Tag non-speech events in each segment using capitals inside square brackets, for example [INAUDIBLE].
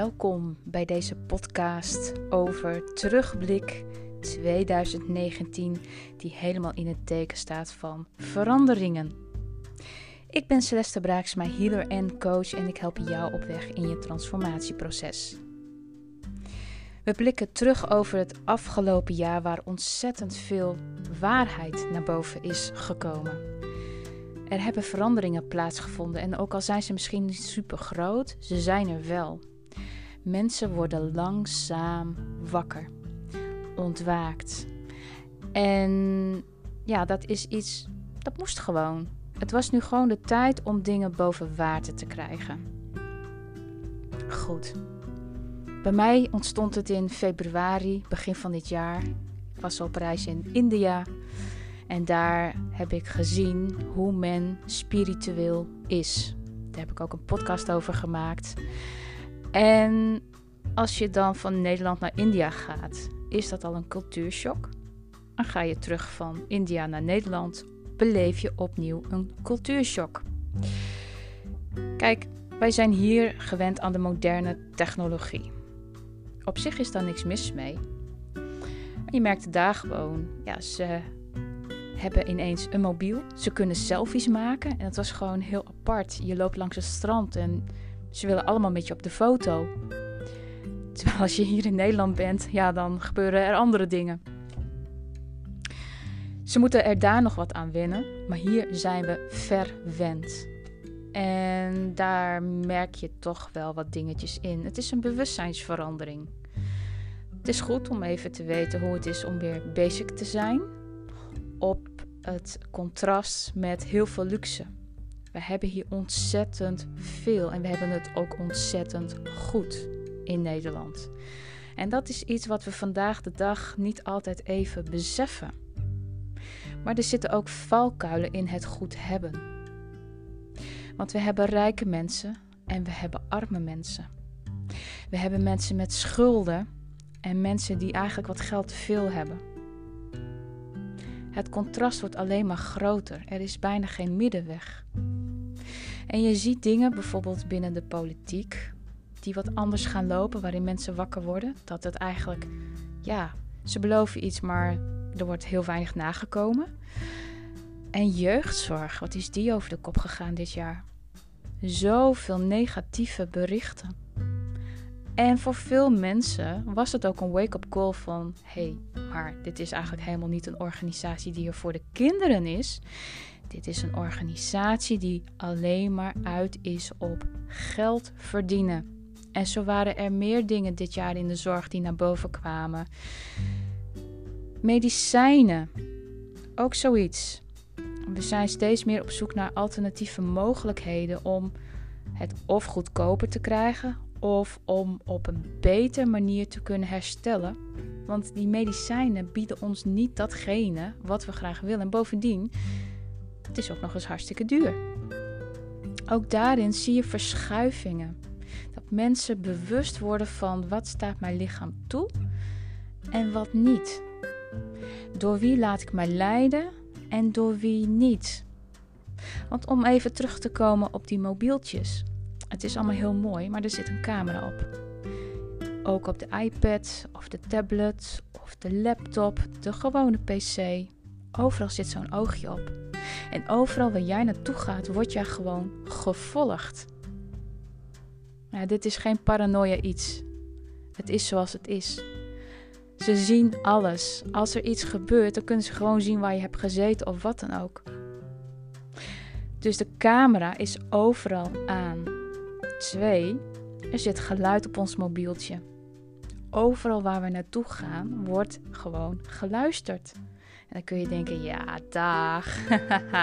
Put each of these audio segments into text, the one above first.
Welkom bij deze podcast over terugblik 2019, die helemaal in het teken staat van veranderingen. Ik ben Celeste Braaksma, healer en coach en ik help jou op weg in je transformatieproces. We blikken terug over het afgelopen jaar waar ontzettend veel waarheid naar boven is gekomen. Er hebben veranderingen plaatsgevonden en ook al zijn ze misschien niet super groot, ze zijn er wel. Mensen worden langzaam wakker, ontwaakt. En ja, dat is iets, dat moest gewoon. Het was nu gewoon de tijd om dingen boven water te krijgen. Goed. Bij mij ontstond het in februari, begin van dit jaar. Ik was op reis in India. En daar heb ik gezien hoe men spiritueel is. Daar heb ik ook een podcast over gemaakt. En als je dan van Nederland naar India gaat, is dat al een cultuurshock. Dan ga je terug van India naar Nederland, beleef je opnieuw een cultuurshock. Kijk, wij zijn hier gewend aan de moderne technologie. Op zich is daar niks mis mee. Je merkte daar gewoon, ja, ze hebben ineens een mobiel. Ze kunnen selfies maken. En het was gewoon heel apart. Je loopt langs het strand en ze willen allemaal met je op de foto. Terwijl als je hier in Nederland bent, ja, dan gebeuren er andere dingen. Ze moeten er daar nog wat aan wennen, maar hier zijn we verwend. En daar merk je toch wel wat dingetjes in. Het is een bewustzijnsverandering. Het is goed om even te weten hoe het is om weer basic te zijn op het contrast met heel veel luxe. We hebben hier ontzettend veel en we hebben het ook ontzettend goed in Nederland. En dat is iets wat we vandaag de dag niet altijd even beseffen. Maar er zitten ook valkuilen in het goed hebben. Want we hebben rijke mensen en we hebben arme mensen. We hebben mensen met schulden en mensen die eigenlijk wat geld te veel hebben. Het contrast wordt alleen maar groter. Er is bijna geen middenweg. En je ziet dingen, bijvoorbeeld binnen de politiek, die wat anders gaan lopen, waarin mensen wakker worden. Dat het eigenlijk, ja, ze beloven iets, maar er wordt heel weinig nagekomen. En jeugdzorg, wat is die over de kop gegaan dit jaar? Zoveel negatieve berichten. En voor veel mensen was het ook een wake-up call van: hé, hey, maar dit is eigenlijk helemaal niet een organisatie die er voor de kinderen is. Dit is een organisatie die alleen maar uit is op geld verdienen. En zo waren er meer dingen dit jaar in de zorg die naar boven kwamen. Medicijnen, ook zoiets. We zijn steeds meer op zoek naar alternatieve mogelijkheden om het of goedkoper te krijgen of om op een betere manier te kunnen herstellen. Want die medicijnen bieden ons niet datgene wat we graag willen. En bovendien, het is ook nog eens hartstikke duur. Ook daarin zie je verschuivingen. Dat mensen bewust worden van wat staat mijn lichaam toe en wat niet. Door wie laat ik mij leiden en door wie niet. Want om even terug te komen op die mobieltjes. Het is allemaal heel mooi, maar er zit een camera op. Ook op de iPad of de tablet of de laptop, de gewone PC. Overal zit zo'n oogje op. En overal waar jij naartoe gaat, word jij gewoon gevolgd. Ja, dit is geen paranoia iets. Het is zoals het is. Ze zien alles. Als er iets gebeurt, dan kunnen ze gewoon zien waar je hebt gezeten of wat dan ook. Dus de camera is overal aan. 2. Er zit geluid op ons mobieltje. Overal waar we naartoe gaan, wordt gewoon geluisterd. En dan kun je denken, ja, dag.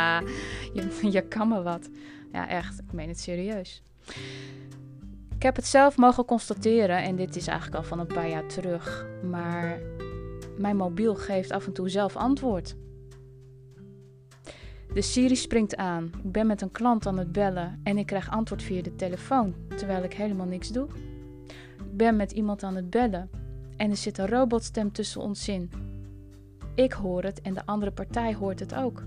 [LAUGHS] je, je kan me wat. Ja, echt, ik meen het serieus. Ik heb het zelf mogen constateren en dit is eigenlijk al van een paar jaar terug. Maar mijn mobiel geeft af en toe zelf antwoord. De Siri springt aan. Ik ben met een klant aan het bellen en ik krijg antwoord via de telefoon, terwijl ik helemaal niks doe. Ik ben met iemand aan het bellen en er zit een robotstem tussen ons in. Ik hoor het en de andere partij hoort het ook.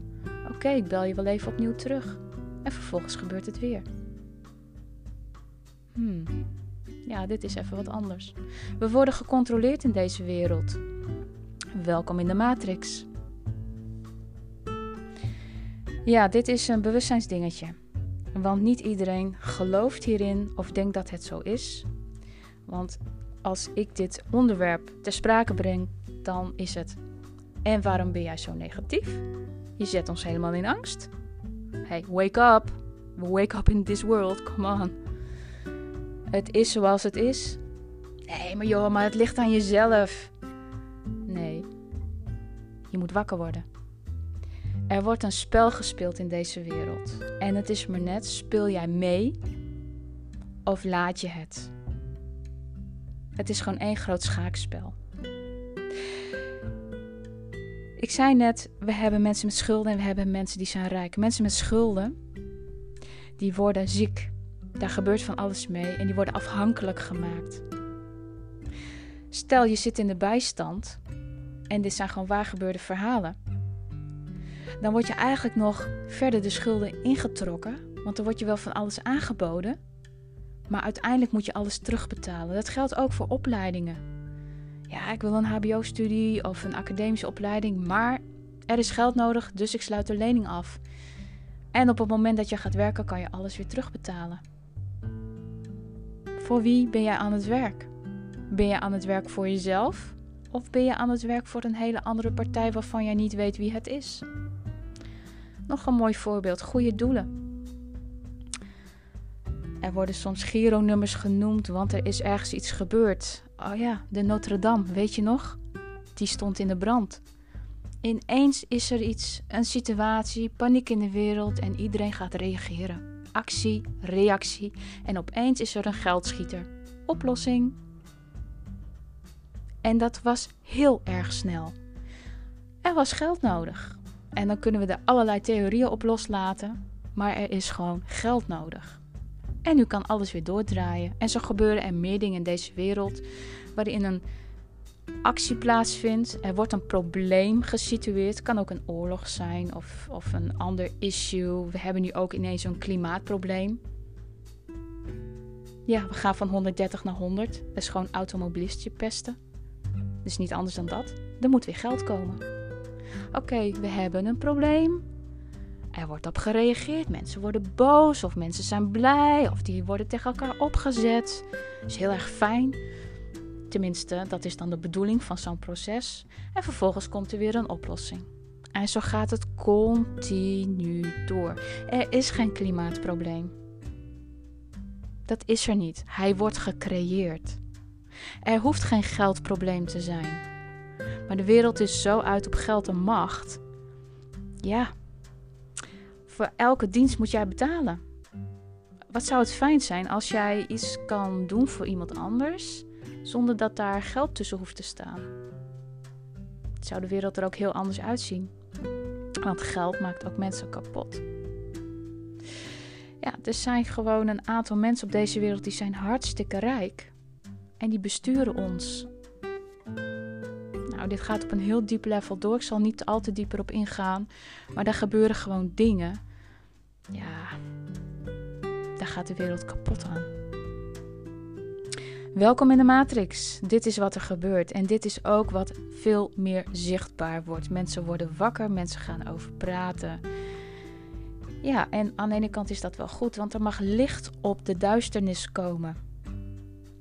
Oké, ik bel je wel even opnieuw terug. En vervolgens gebeurt het weer. Hmm. Ja, dit is even wat anders. We worden gecontroleerd in deze wereld. Welkom in de Matrix. Ja, dit is een bewustzijnsdingetje. Want niet iedereen gelooft hierin of denkt dat het zo is. Want als ik dit onderwerp ter sprake breng, dan is het. En waarom ben jij zo negatief? Je zet ons helemaal in angst. Hey, wake up. Wake up in this world, come on. Het is zoals het is. Nee, maar joh, maar het ligt aan jezelf. Nee, je moet wakker worden. Er wordt een spel gespeeld in deze wereld. En het is maar net, speel jij mee of laat je het? Het is gewoon één groot schaakspel. Ik zei net, we hebben mensen met schulden en we hebben mensen die zijn rijk. Mensen met schulden, die worden ziek. Daar gebeurt van alles mee en die worden afhankelijk gemaakt. Stel je zit in de bijstand en dit zijn gewoon waargebeurde verhalen. Dan word je eigenlijk nog verder de schulden ingetrokken, want dan word je wel van alles aangeboden. Maar uiteindelijk moet je alles terugbetalen. Dat geldt ook voor opleidingen. Ja, ik wil een HBO-studie of een academische opleiding, maar er is geld nodig, dus ik sluit de lening af. En op het moment dat je gaat werken, kan je alles weer terugbetalen. Voor wie ben jij aan het werk? Ben je aan het werk voor jezelf? Of ben je aan het werk voor een hele andere partij waarvan jij niet weet wie het is? Nog een mooi voorbeeld: goede doelen. Er worden soms Giro-nummers genoemd, want er is ergens iets gebeurd. Oh ja, de Notre Dame, weet je nog? Die stond in de brand. Ineens is er iets, een situatie, paniek in de wereld en iedereen gaat reageren. Actie, reactie en opeens is er een geldschieter. Oplossing. En dat was heel erg snel. Er was geld nodig. En dan kunnen we er allerlei theorieën op loslaten, maar er is gewoon geld nodig. En nu kan alles weer doordraaien. En zo gebeuren er meer dingen in deze wereld waarin een actie plaatsvindt. Er wordt een probleem gesitueerd. Het kan ook een oorlog zijn of, of een ander issue. We hebben nu ook ineens een klimaatprobleem. Ja, we gaan van 130 naar 100. Dat is gewoon automobilistje pesten. Dus niet anders dan dat. Er moet weer geld komen. Oké, we hebben een probleem. Er wordt op gereageerd. Mensen worden boos of mensen zijn blij of die worden tegen elkaar opgezet. Dat is heel erg fijn. Tenminste, dat is dan de bedoeling van zo'n proces. En vervolgens komt er weer een oplossing. En zo gaat het continu door. Er is geen klimaatprobleem. Dat is er niet. Hij wordt gecreëerd. Er hoeft geen geldprobleem te zijn. Maar de wereld is zo uit op geld en macht. Ja, voor elke dienst moet jij betalen. Wat zou het fijn zijn als jij iets kan doen voor iemand anders zonder dat daar geld tussen hoeft te staan? Zou de wereld er ook heel anders uitzien? Want geld maakt ook mensen kapot. Ja, er zijn gewoon een aantal mensen op deze wereld die zijn hartstikke rijk. En die besturen ons. Nou, dit gaat op een heel diep level door. Ik zal niet al te dieper op ingaan. Maar daar gebeuren gewoon dingen. Ja, daar gaat de wereld kapot aan. Welkom in de Matrix. Dit is wat er gebeurt. En dit is ook wat veel meer zichtbaar wordt. Mensen worden wakker, mensen gaan over praten. Ja, en aan de ene kant is dat wel goed, want er mag licht op de duisternis komen.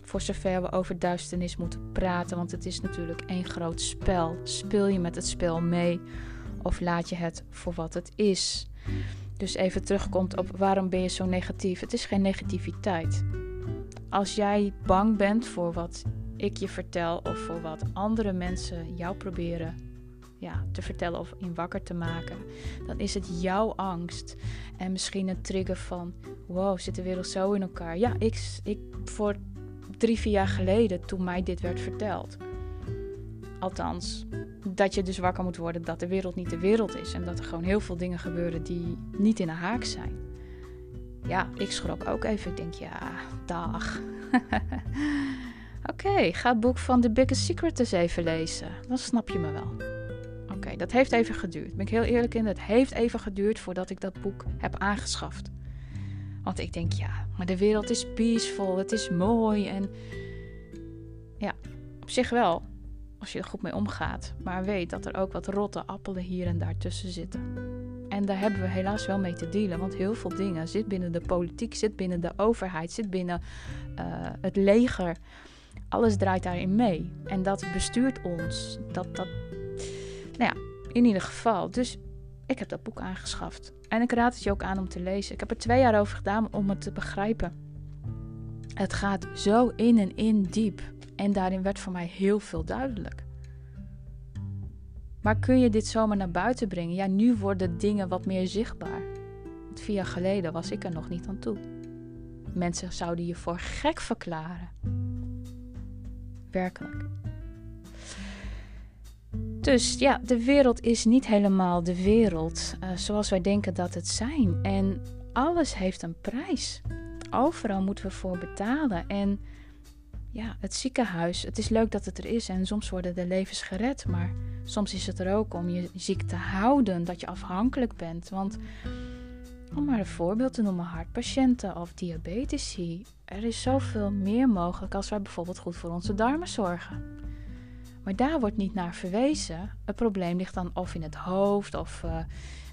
Voor zover we over duisternis moeten praten, want het is natuurlijk één groot spel. Speel je met het spel mee of laat je het voor wat het is? Dus even terugkomt op waarom ben je zo negatief? Het is geen negativiteit. Als jij bang bent voor wat ik je vertel of voor wat andere mensen jou proberen ja, te vertellen of in wakker te maken, dan is het jouw angst. En misschien een trigger van: wow, zit de wereld zo in elkaar? Ja, ik, ik voor drie, vier jaar geleden, toen mij dit werd verteld. Althans, dat je dus wakker moet worden dat de wereld niet de wereld is. En dat er gewoon heel veel dingen gebeuren die niet in de haak zijn. Ja, ik schrok ook even. Ik denk, ja, dag. [LAUGHS] Oké, ga het boek van The Biggest Secret eens even lezen. Dan snap je me wel. Oké, dat heeft even geduurd. Ben ik heel eerlijk in, het heeft even geduurd voordat ik dat boek heb aangeschaft. Want ik denk, ja, maar de wereld is peaceful, het is mooi en ja, op zich wel, als je er goed mee omgaat. Maar weet dat er ook wat rotte appelen hier en daar tussen zitten. En daar hebben we helaas wel mee te dealen, want heel veel dingen zit binnen de politiek, zit binnen de overheid, zit binnen uh, het leger. Alles draait daarin mee. En dat bestuurt ons. Dat, dat, nou ja, in ieder geval. Dus ik heb dat boek aangeschaft. En ik raad het je ook aan om te lezen. Ik heb er twee jaar over gedaan om het te begrijpen. Het gaat zo in en in diep. En daarin werd voor mij heel veel duidelijk. Maar kun je dit zomaar naar buiten brengen? Ja, nu worden dingen wat meer zichtbaar. Want vier jaar geleden was ik er nog niet aan toe. Mensen zouden je voor gek verklaren. Werkelijk. Dus ja, de wereld is niet helemaal de wereld uh, zoals wij denken dat het zijn. En alles heeft een prijs. Overal moeten we voor betalen. En ja, het ziekenhuis, het is leuk dat het er is en soms worden de levens gered. Maar soms is het er ook om je ziek te houden, dat je afhankelijk bent. Want om maar een voorbeeld te noemen, hartpatiënten of diabetici. Er is zoveel meer mogelijk als wij bijvoorbeeld goed voor onze darmen zorgen. Maar daar wordt niet naar verwezen. Het probleem ligt dan of in het hoofd of uh,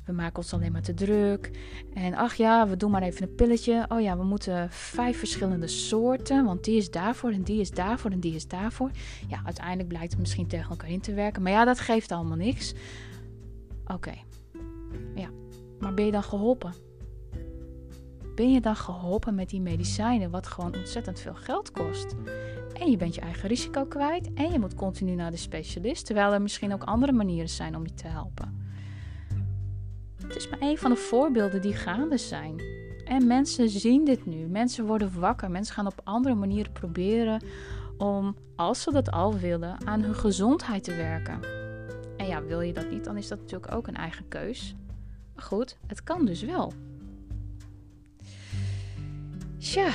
we maken ons alleen maar te druk. En ach ja, we doen maar even een pilletje. Oh ja, we moeten vijf verschillende soorten, want die is daarvoor en die is daarvoor en die is daarvoor. Ja, uiteindelijk blijkt het misschien tegen elkaar in te werken. Maar ja, dat geeft allemaal niks. Oké. Ja, maar ben je dan geholpen? Ben je dan geholpen met die medicijnen, wat gewoon ontzettend veel geld kost? En je bent je eigen risico kwijt en je moet continu naar de specialist, terwijl er misschien ook andere manieren zijn om je te helpen. Het is maar een van de voorbeelden die gaande zijn. En mensen zien dit nu. Mensen worden wakker. Mensen gaan op andere manieren proberen om, als ze dat al willen, aan hun gezondheid te werken. En ja, wil je dat niet, dan is dat natuurlijk ook een eigen keus. Maar goed, het kan dus wel. Tja,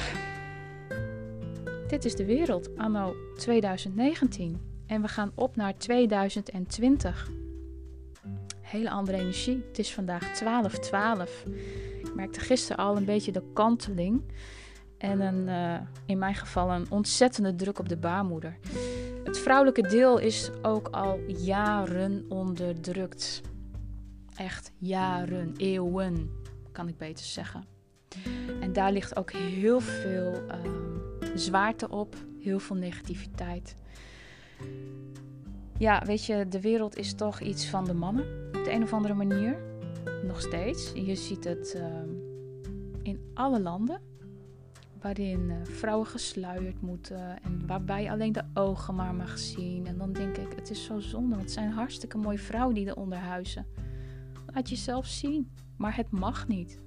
dit is de wereld anno 2019 en we gaan op naar 2020. Hele andere energie. Het is vandaag 12-12. Ik merkte gisteren al een beetje de kanteling en een, uh, in mijn geval een ontzettende druk op de baarmoeder. Het vrouwelijke deel is ook al jaren onderdrukt. Echt jaren, eeuwen, kan ik beter zeggen. En daar ligt ook heel veel uh, zwaarte op, heel veel negativiteit. Ja, weet je, de wereld is toch iets van de mannen op de een of andere manier. Nog steeds. Je ziet het uh, in alle landen. Waarin uh, vrouwen gesluierd moeten en waarbij alleen de ogen maar mag zien. En dan denk ik, het is zo zonde, want het zijn hartstikke mooie vrouwen die eronder huizen. Laat jezelf zien, maar het mag niet.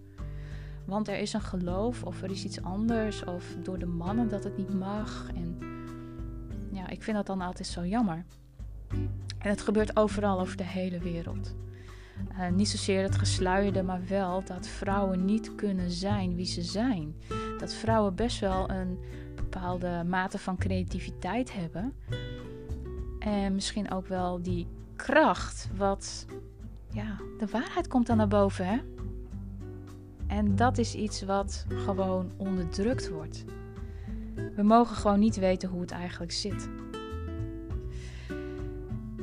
Want er is een geloof of er is iets anders of door de mannen dat het niet mag. En ja, ik vind dat dan altijd zo jammer. En het gebeurt overal over de hele wereld. Uh, niet zozeer het gesluierde, maar wel dat vrouwen niet kunnen zijn wie ze zijn. Dat vrouwen best wel een bepaalde mate van creativiteit hebben. En misschien ook wel die kracht, wat ja, de waarheid komt dan naar boven, hè? En dat is iets wat gewoon onderdrukt wordt. We mogen gewoon niet weten hoe het eigenlijk zit.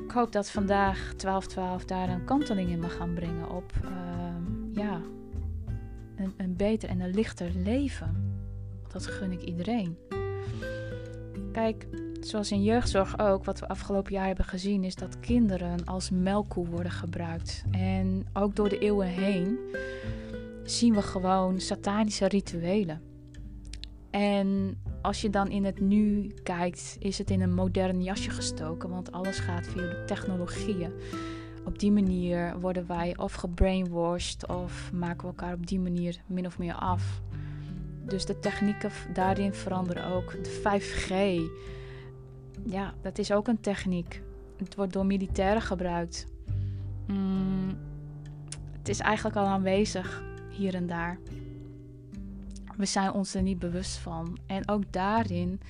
Ik hoop dat vandaag 12-12 daar een kanteling in mag gaan brengen op uh, ja, een, een beter en een lichter leven. Dat gun ik iedereen. Kijk, zoals in jeugdzorg ook, wat we afgelopen jaar hebben gezien, is dat kinderen als melkkoe worden gebruikt. En ook door de eeuwen heen zien we gewoon satanische rituelen. En als je dan in het nu kijkt, is het in een modern jasje gestoken, want alles gaat via de technologieën. Op die manier worden wij of gebrainwashed of maken we elkaar op die manier min of meer af. Dus de technieken daarin veranderen ook. De 5G, ja, dat is ook een techniek. Het wordt door militairen gebruikt. Mm, het is eigenlijk al aanwezig hier en daar. We zijn ons er niet bewust van. En ook daarin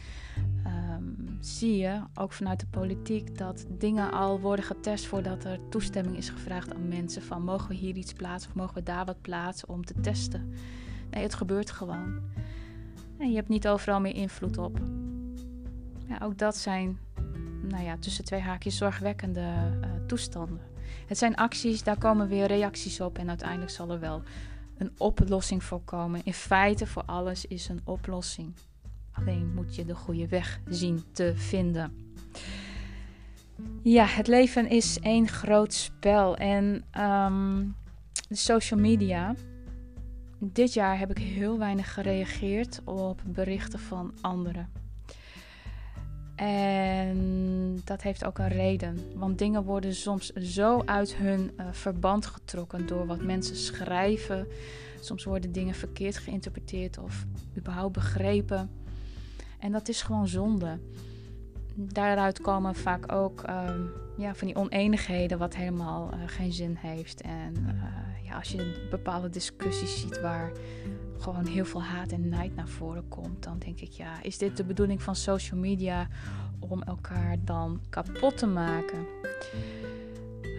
ehm, zie je, ook vanuit de politiek, dat dingen al worden getest voordat er toestemming is gevraagd aan mensen van mogen we hier iets plaatsen of mogen we daar wat plaatsen om te testen. Nee, het gebeurt gewoon. En je hebt niet overal meer invloed op. Ja, ook dat zijn, nou ja, tussen twee haakjes zorgwekkende uh, toestanden. Het zijn acties, daar komen weer reacties op en uiteindelijk zal er wel een oplossing voor komen. In feite, voor alles is een oplossing. Alleen moet je de goede weg zien te vinden. Ja, het leven is één groot spel. En um, de social media. Dit jaar heb ik heel weinig gereageerd op berichten van anderen. En dat heeft ook een reden. Want dingen worden soms zo uit hun uh, verband getrokken door wat mensen schrijven. Soms worden dingen verkeerd geïnterpreteerd of überhaupt begrepen. En dat is gewoon zonde. Daaruit komen vaak ook um, ja, van die oneenigheden, wat helemaal uh, geen zin heeft. En uh, ja, als je bepaalde discussies ziet waar gewoon heel veel haat en nijd naar voren komt, dan denk ik, ja, is dit de bedoeling van social media om elkaar dan kapot te maken?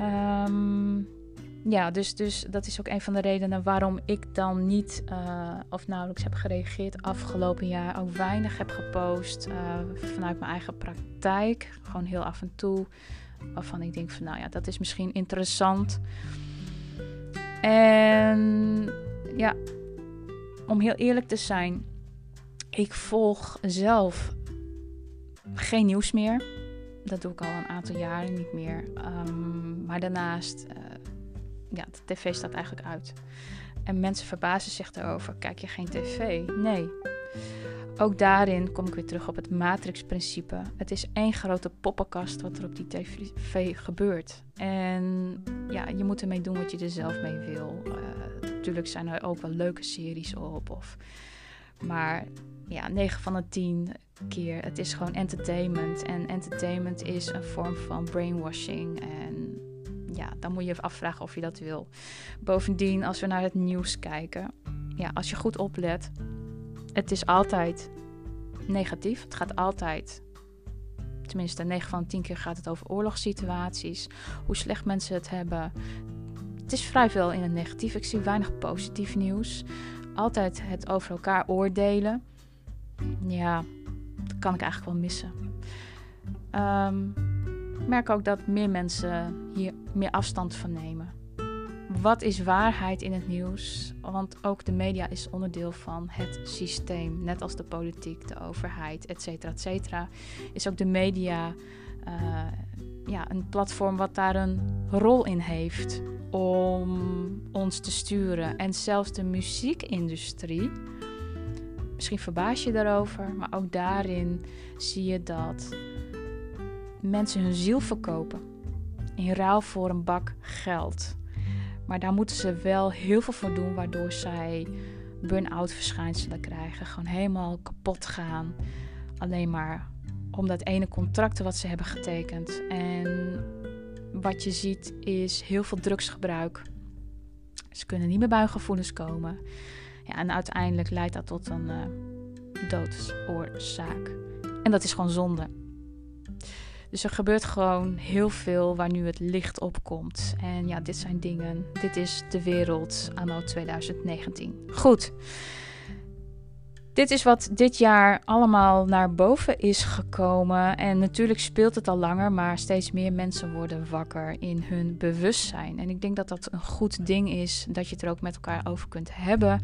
Um, ja, dus, dus dat is ook een van de redenen waarom ik dan niet uh, of nauwelijks heb gereageerd afgelopen jaar. Ook weinig heb gepost uh, vanuit mijn eigen praktijk. Gewoon heel af en toe. Waarvan ik denk van nou ja, dat is misschien interessant. En ja, om heel eerlijk te zijn, ik volg zelf geen nieuws meer. Dat doe ik al een aantal jaren niet meer. Um, maar daarnaast, uh, ja, de tv staat eigenlijk uit. En mensen verbazen zich erover. Kijk je geen tv? Nee. Ook daarin kom ik weer terug op het matrixprincipe. Het is één grote poppenkast wat er op die tv gebeurt. En ja, je moet ermee doen wat je er zelf mee wil. Uh, natuurlijk zijn er ook wel leuke series op. Of, maar ja, 9 van de 10 keer. Het is gewoon entertainment. En entertainment is een vorm van brainwashing. En ja, dan moet je afvragen of je dat wil. Bovendien, als we naar het nieuws kijken. Ja, als je goed oplet. Het is altijd negatief. Het gaat altijd. Tenminste, 9 van de 10 keer gaat het over oorlogssituaties. Hoe slecht mensen het hebben. Het is vrij veel in het negatief. Ik zie weinig positief nieuws. Altijd het over elkaar oordelen. Ja, dat kan ik eigenlijk wel missen. Um, ik merk ook dat meer mensen hier meer afstand van nemen. Wat is waarheid in het nieuws? Want ook de media is onderdeel van het systeem. Net als de politiek, de overheid, et cetera, et cetera. Is ook de media uh, ja, een platform wat daar een rol in heeft om ons te sturen. En zelfs de muziekindustrie. Misschien verbaas je daarover, maar ook daarin zie je dat mensen hun ziel verkopen. In ruil voor een bak geld. Maar daar moeten ze wel heel veel voor doen, waardoor zij burn-out verschijnselen krijgen. Gewoon helemaal kapot gaan. Alleen maar om dat ene contract wat ze hebben getekend. En wat je ziet is heel veel drugsgebruik. Ze kunnen niet meer bij gevoelens komen. Ja, en uiteindelijk leidt dat tot een uh, doodsoorzaak. En dat is gewoon zonde. Dus er gebeurt gewoon heel veel waar nu het licht op komt. En ja, dit zijn dingen. Dit is de wereld anno 2019. Goed. Dit is wat dit jaar allemaal naar boven is gekomen. En natuurlijk speelt het al langer, maar steeds meer mensen worden wakker in hun bewustzijn. En ik denk dat dat een goed ding is, dat je het er ook met elkaar over kunt hebben.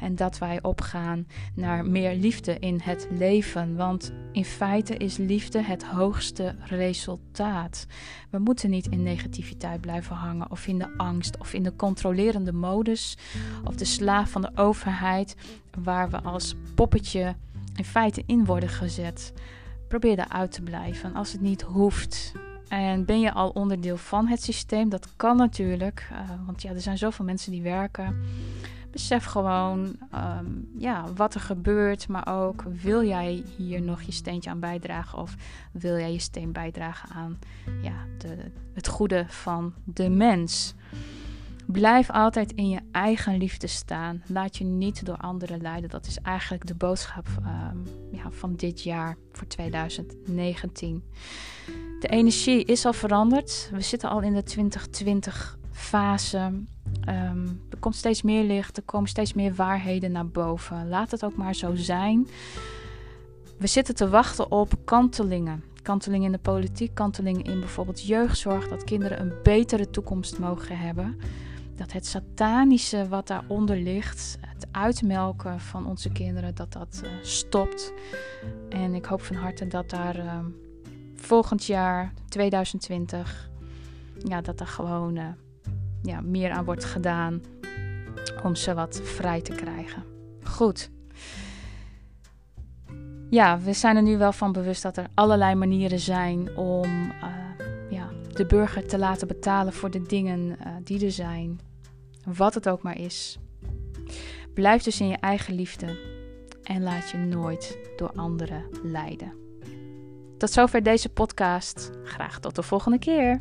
En dat wij opgaan naar meer liefde in het leven. Want in feite is liefde het hoogste resultaat. We moeten niet in negativiteit blijven hangen, of in de angst, of in de controlerende modus, of de slaaf van de overheid waar we als poppetje in feite in worden gezet. Probeer daaruit te blijven als het niet hoeft. En ben je al onderdeel van het systeem? Dat kan natuurlijk, uh, want ja, er zijn zoveel mensen die werken. Besef gewoon um, ja, wat er gebeurt, maar ook wil jij hier nog je steentje aan bijdragen of wil jij je steen bijdragen aan ja, de, het goede van de mens? Blijf altijd in je eigen liefde staan. Laat je niet door anderen leiden. Dat is eigenlijk de boodschap um, ja, van dit jaar voor 2019. De energie is al veranderd. We zitten al in de 2020 fase. Ehm, er komt steeds meer licht, er komen steeds meer waarheden naar boven. Laat het ook maar zo zijn. We zitten te wachten op kantelingen. Kantelingen in de politiek, kantelingen in bijvoorbeeld jeugdzorg. Dat kinderen een betere toekomst mogen hebben. Dat het satanische wat daaronder ligt, het uitmelken van onze kinderen, dat dat uh, stopt. En ik hoop van harte dat daar uh, volgend jaar, 2020, ja, dat er gewoon uh, ja, meer aan wordt gedaan om ze wat vrij te krijgen. Goed. Ja, we zijn er nu wel van bewust dat er allerlei manieren zijn om ja, de burger te laten betalen voor de dingen die er zijn. Wat het ook maar is. Blijf dus in je eigen liefde en laat je nooit door anderen leiden. Tot zover deze podcast. Graag tot de volgende keer.